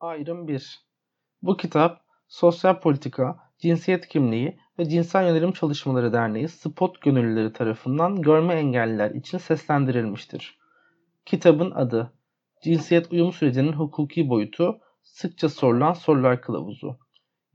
Ayrım 1 Bu kitap Sosyal Politika, Cinsiyet Kimliği ve Cinsel Yönelim Çalışmaları Derneği Spot Gönüllüleri tarafından görme engelliler için seslendirilmiştir. Kitabın adı Cinsiyet Uyum Sürecinin Hukuki Boyutu Sıkça Sorulan Sorular Kılavuzu.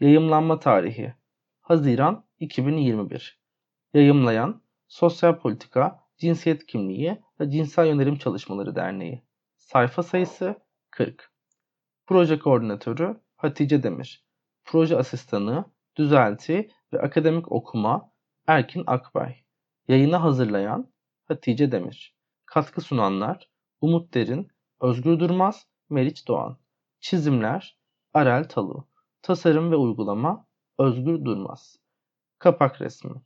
Yayımlanma Tarihi Haziran 2021 Yayımlayan Sosyal Politika, Cinsiyet Kimliği ve Cinsel Yönelim Çalışmaları Derneği. Sayfa sayısı 40 Proje Koordinatörü Hatice Demir. Proje Asistanı Düzelti ve Akademik Okuma Erkin Akbay. Yayını hazırlayan Hatice Demir. Katkı sunanlar Umut Derin, Özgür Durmaz, Meriç Doğan. Çizimler Arel Talu. Tasarım ve uygulama Özgür Durmaz. Kapak resmi.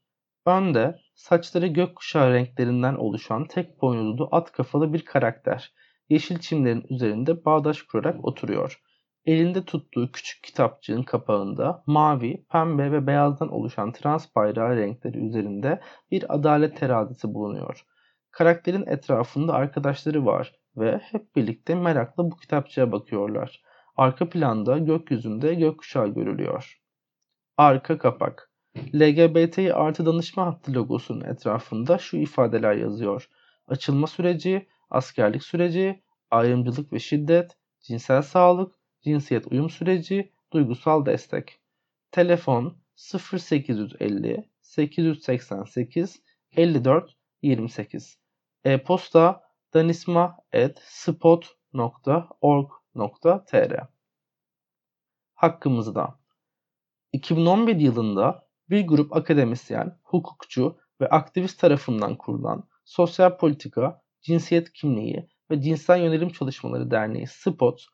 Önde saçları gökkuşağı renklerinden oluşan tek boynuzlu at kafalı bir karakter. Yeşil çimlerin üzerinde bağdaş kurarak oturuyor. Elinde tuttuğu küçük kitapçığın kapağında mavi, pembe ve beyazdan oluşan trans bayrağı renkleri üzerinde bir adalet terazisi bulunuyor. Karakterin etrafında arkadaşları var ve hep birlikte merakla bu kitapçığa bakıyorlar. Arka planda gökyüzünde gökkuşağı görülüyor. Arka kapak LGBT artı danışma hattı logosunun etrafında şu ifadeler yazıyor. Açılma süreci, askerlik süreci, ayrımcılık ve şiddet, cinsel sağlık, cinsiyet uyum süreci, duygusal destek. Telefon 0850 888 54 28. E-posta danisma.spot.org.tr Hakkımızda 2011 yılında bir grup akademisyen, hukukçu ve aktivist tarafından kurulan Sosyal Politika, Cinsiyet Kimliği ve Cinsel Yönelim Çalışmaları Derneği SPOT,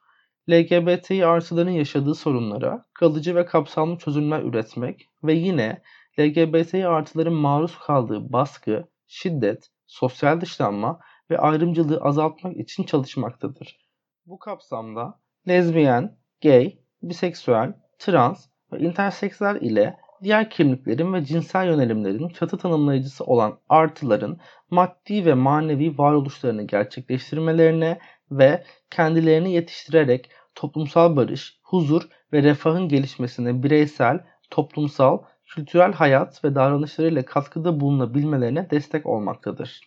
LGBTİ artıların yaşadığı sorunlara kalıcı ve kapsamlı çözümler üretmek ve yine LGBTİ artıların maruz kaldığı baskı, şiddet, sosyal dışlanma ve ayrımcılığı azaltmak için çalışmaktadır. Bu kapsamda lezbiyen, gay, biseksüel, trans ve interseksüel ile diğer kimliklerin ve cinsel yönelimlerin çatı tanımlayıcısı olan artıların maddi ve manevi varoluşlarını gerçekleştirmelerine ve kendilerini yetiştirerek toplumsal barış, huzur ve refahın gelişmesine bireysel, toplumsal, kültürel hayat ve davranışlarıyla katkıda bulunabilmelerine destek olmaktadır.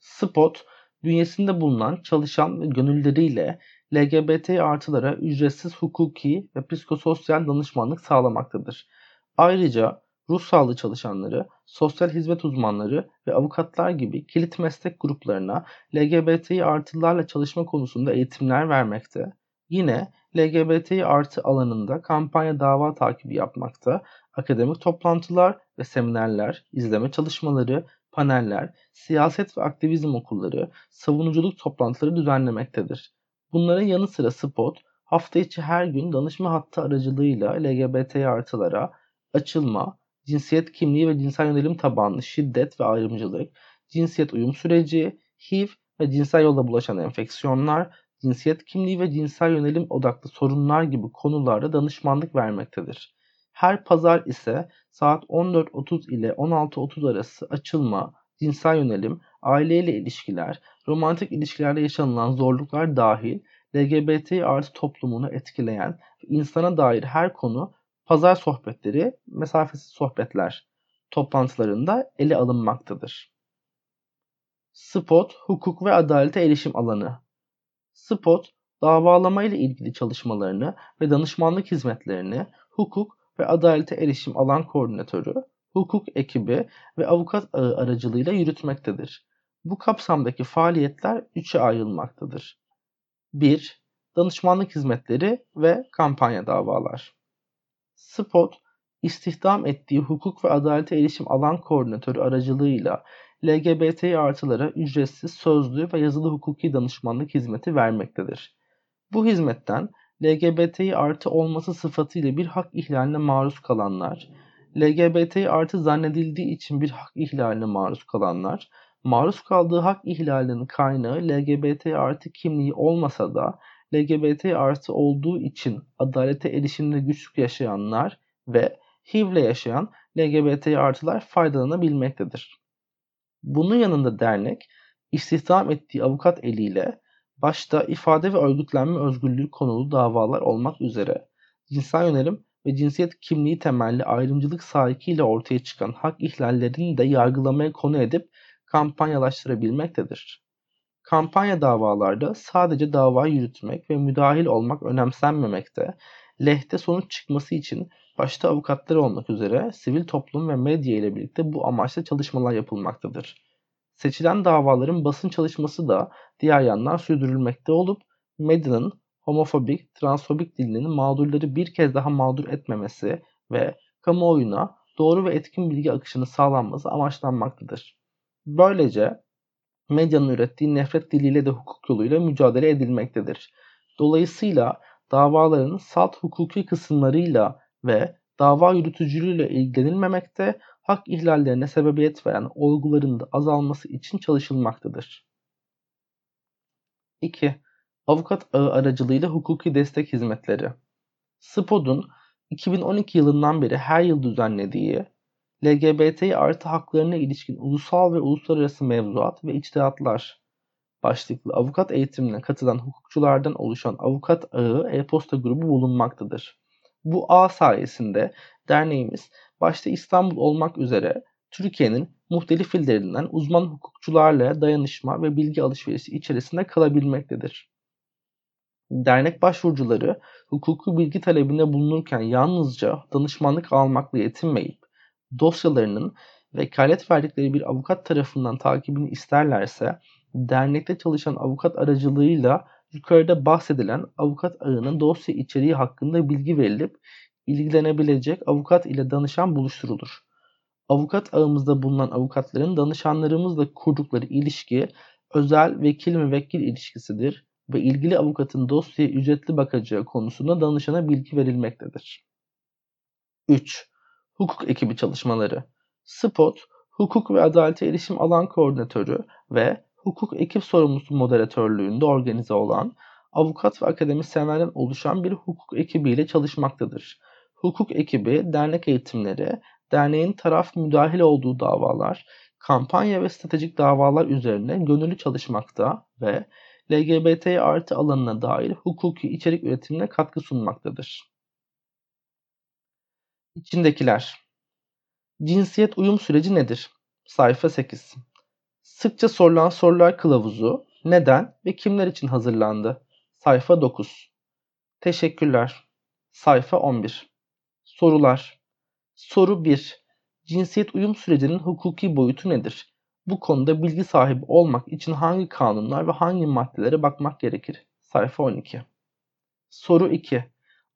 Spot, bünyesinde bulunan çalışan ve gönülleriyle LGBT artılara ücretsiz hukuki ve psikososyal danışmanlık sağlamaktadır. Ayrıca ruh sağlığı çalışanları, sosyal hizmet uzmanları ve avukatlar gibi kilit meslek gruplarına LGBTİ artılarla çalışma konusunda eğitimler vermekte. Yine LGBTİ artı alanında kampanya dava takibi yapmakta, akademik toplantılar ve seminerler, izleme çalışmaları, paneller, siyaset ve aktivizm okulları, savunuculuk toplantıları düzenlemektedir. Bunların yanı sıra Spot, hafta içi her gün danışma hattı aracılığıyla LGBT artılara açılma, cinsiyet kimliği ve cinsel yönelim tabanlı şiddet ve ayrımcılık, cinsiyet uyum süreci, HIV ve cinsel yolla bulaşan enfeksiyonlar, cinsiyet kimliği ve cinsel yönelim odaklı sorunlar gibi konularda danışmanlık vermektedir. Her pazar ise saat 14.30 ile 16.30 arası açılma, cinsel yönelim, aileyle ilişkiler, romantik ilişkilerde yaşanılan zorluklar dahil LGBT artı toplumunu etkileyen ve insana dair her konu pazar sohbetleri, mesafesiz sohbetler toplantılarında ele alınmaktadır. Spot, hukuk ve adalete erişim alanı. Spot, davalama ile ilgili çalışmalarını ve danışmanlık hizmetlerini hukuk ve adalete erişim alan koordinatörü, hukuk ekibi ve avukat ağı aracılığıyla yürütmektedir. Bu kapsamdaki faaliyetler üçe ayrılmaktadır. 1. Danışmanlık hizmetleri ve kampanya davalar. Spot, istihdam ettiği hukuk ve adalete erişim alan koordinatörü aracılığıyla LGBT artılara ücretsiz sözlü ve yazılı hukuki danışmanlık hizmeti vermektedir. Bu hizmetten LGBT artı olması sıfatıyla bir hak ihlaline maruz kalanlar, LGBT artı zannedildiği için bir hak ihlaline maruz kalanlar, maruz kaldığı hak ihlalinin kaynağı LGBT artı kimliği olmasa da LGBT artı olduğu için adalete erişimde güçlük yaşayanlar ve HIV ile yaşayan LGBT artılar faydalanabilmektedir. Bunun yanında dernek istihdam ettiği avukat eliyle başta ifade ve örgütlenme özgürlüğü konulu davalar olmak üzere cinsel yönelim ve cinsiyet kimliği temelli ayrımcılık sahikiyle ortaya çıkan hak ihlallerini de yargılamaya konu edip kampanyalaştırabilmektedir. Kampanya davalarda sadece dava yürütmek ve müdahil olmak önemsenmemekte, lehte sonuç çıkması için başta avukatlar olmak üzere sivil toplum ve medya ile birlikte bu amaçla çalışmalar yapılmaktadır. Seçilen davaların basın çalışması da diğer yandan sürdürülmekte olup medyanın homofobik, transfobik dilinin mağdurları bir kez daha mağdur etmemesi ve kamuoyuna doğru ve etkin bilgi akışını sağlanması amaçlanmaktadır. Böylece medyanın ürettiği nefret diliyle de hukuk yoluyla mücadele edilmektedir. Dolayısıyla davaların salt hukuki kısımlarıyla ve dava yürütücülüğüyle ilgilenilmemekte, hak ihlallerine sebebiyet veren olguların da azalması için çalışılmaktadır. 2. Avukat ağı aracılığıyla hukuki destek hizmetleri. SPOD'un 2012 yılından beri her yıl düzenlediği LGBTİ artı haklarına ilişkin ulusal ve uluslararası mevzuat ve içtihatlar başlıklı avukat eğitimine katılan hukukçulardan oluşan avukat ağı e-posta grubu bulunmaktadır. Bu ağ sayesinde derneğimiz başta İstanbul olmak üzere Türkiye'nin muhtelif illerinden uzman hukukçularla dayanışma ve bilgi alışverişi içerisinde kalabilmektedir. Dernek başvurucuları hukuki bilgi talebinde bulunurken yalnızca danışmanlık almakla yetinmeyip dosyalarının vekalet verdikleri bir avukat tarafından takibini isterlerse dernekte çalışan avukat aracılığıyla yukarıda bahsedilen avukat ağının dosya içeriği hakkında bilgi verilip ilgilenebilecek avukat ile danışan buluşturulur. Avukat ağımızda bulunan avukatların danışanlarımızla kurdukları ilişki özel vekil müvekkil ilişkisidir ve ilgili avukatın dosyaya ücretli bakacağı konusunda danışana bilgi verilmektedir. 3. Hukuk ekibi çalışmaları SPOT, Hukuk ve Adalete Erişim Alan Koordinatörü ve Hukuk Ekip Sorumlusu moderatörlüğünde organize olan avukat ve akademisyenlerden oluşan bir hukuk ekibiyle çalışmaktadır. Hukuk ekibi dernek eğitimleri, derneğin taraf müdahil olduğu davalar, kampanya ve stratejik davalar üzerine gönüllü çalışmakta ve LGBT artı alanına dair hukuki içerik üretimine katkı sunmaktadır. İçindekiler Cinsiyet uyum süreci nedir? Sayfa 8 Sıkça sorulan sorular kılavuzu neden ve kimler için hazırlandı? Sayfa 9 Teşekkürler. Sayfa 11 Sorular Soru 1 Cinsiyet uyum sürecinin hukuki boyutu nedir? Bu konuda bilgi sahibi olmak için hangi kanunlar ve hangi maddelere bakmak gerekir? Sayfa 12 Soru 2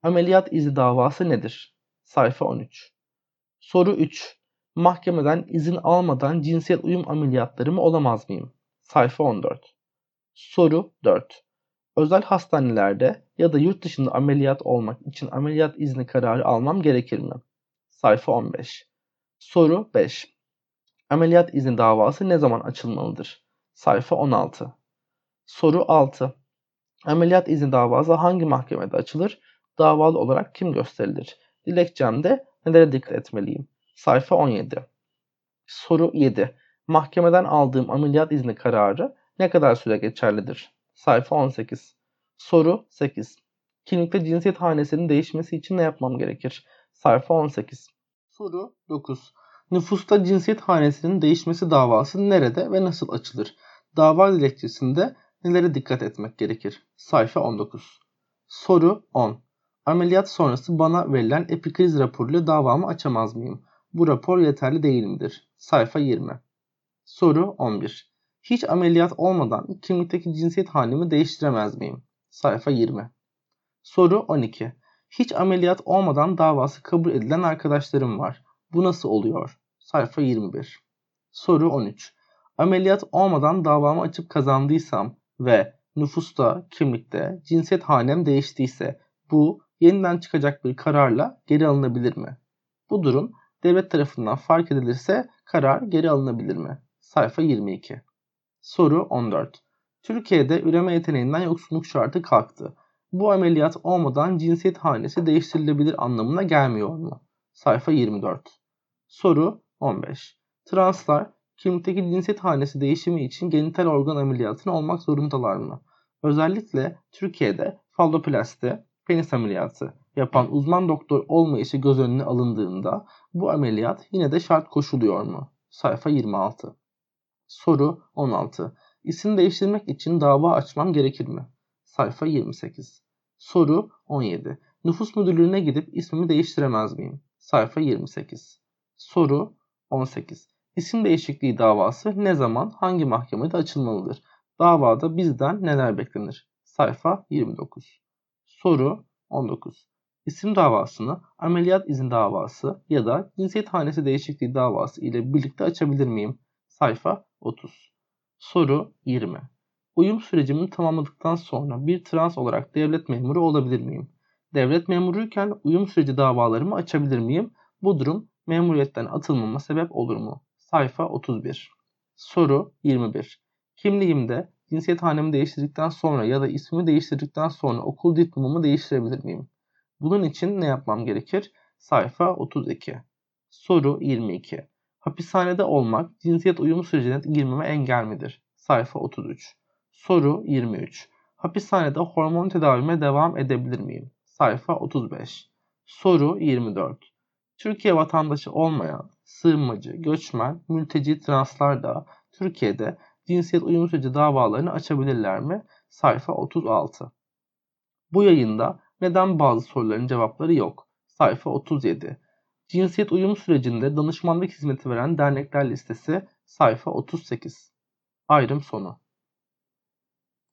Ameliyat izi davası nedir? Sayfa 13 Soru 3 Mahkemeden izin almadan cinsiyet uyum ameliyatları mı olamaz mıyım? Sayfa 14 Soru 4 Özel hastanelerde ya da yurt dışında ameliyat olmak için ameliyat izni kararı almam gerekir mi? Sayfa 15 Soru 5 Ameliyat izni davası ne zaman açılmalıdır? Sayfa 16 Soru 6 Ameliyat izni davası hangi mahkemede açılır? Davalı olarak kim gösterilir? Dilekçemde nelere dikkat etmeliyim? Sayfa 17 Soru 7 Mahkemeden aldığım ameliyat izni kararı ne kadar süre geçerlidir? Sayfa 18 Soru 8 Klinikte cinsiyet hanesinin değişmesi için ne yapmam gerekir? Sayfa 18 Soru 9 Nüfusta cinsiyet hanesinin değişmesi davası nerede ve nasıl açılır? Dava dilekçesinde nelere dikkat etmek gerekir? Sayfa 19 Soru 10 Ameliyat sonrası bana verilen epikriz raporuyla davamı açamaz mıyım? Bu rapor yeterli değil midir? Sayfa 20 Soru 11 Hiç ameliyat olmadan kimlikteki cinsiyet halimi değiştiremez miyim? Sayfa 20 Soru 12 Hiç ameliyat olmadan davası kabul edilen arkadaşlarım var. Bu nasıl oluyor? Sayfa 21 Soru 13 Ameliyat olmadan davamı açıp kazandıysam ve nüfusta, kimlikte cinsiyet hanem değiştiyse bu yeniden çıkacak bir kararla geri alınabilir mi? Bu durum devlet tarafından fark edilirse karar geri alınabilir mi? Sayfa 22. Soru 14. Türkiye'de üreme yeteneğinden yoksunluk şartı kalktı. Bu ameliyat olmadan cinsiyet hanesi değiştirilebilir anlamına gelmiyor mu? Sayfa 24. Soru 15. Translar kimlikteki cinsiyet hanesi değişimi için genital organ ameliyatını olmak zorundalar mı? Özellikle Türkiye'de falloplasti, penis ameliyatı yapan uzman doktor olmayışı göz önüne alındığında bu ameliyat yine de şart koşuluyor mu? Sayfa 26. Soru 16. İsim değiştirmek için dava açmam gerekir mi? Sayfa 28. Soru 17. Nüfus müdürlüğüne gidip ismimi değiştiremez miyim? Sayfa 28. Soru 18. İsim değişikliği davası ne zaman hangi mahkemede açılmalıdır? Davada bizden neler beklenir? Sayfa 29. Soru 19. İsim davasını ameliyat izin davası ya da cinsiyet hanesi değişikliği davası ile birlikte açabilir miyim? Sayfa 30. Soru 20. Uyum sürecimi tamamladıktan sonra bir trans olarak devlet memuru olabilir miyim? Devlet memuruyken uyum süreci davalarımı açabilir miyim? Bu durum memuriyetten atılmama sebep olur mu? Sayfa 31. Soru 21. Kimliğimde cinsiyet hanemi değiştirdikten sonra ya da ismimi değiştirdikten sonra okul diplomamı değiştirebilir miyim? Bunun için ne yapmam gerekir? Sayfa 32. Soru 22. Hapishanede olmak cinsiyet uyumu sürecine girmeme engel midir? Sayfa 33. Soru 23. Hapishanede hormon tedavime devam edebilir miyim? Sayfa 35. Soru 24. Türkiye vatandaşı olmayan, sığınmacı, göçmen, mülteci translar da Türkiye'de cinsiyet uyum süreci davalarını açabilirler mi? Sayfa 36. Bu yayında neden bazı soruların cevapları yok? Sayfa 37. Cinsiyet uyum sürecinde danışmanlık hizmeti veren dernekler listesi sayfa 38. Ayrım sonu.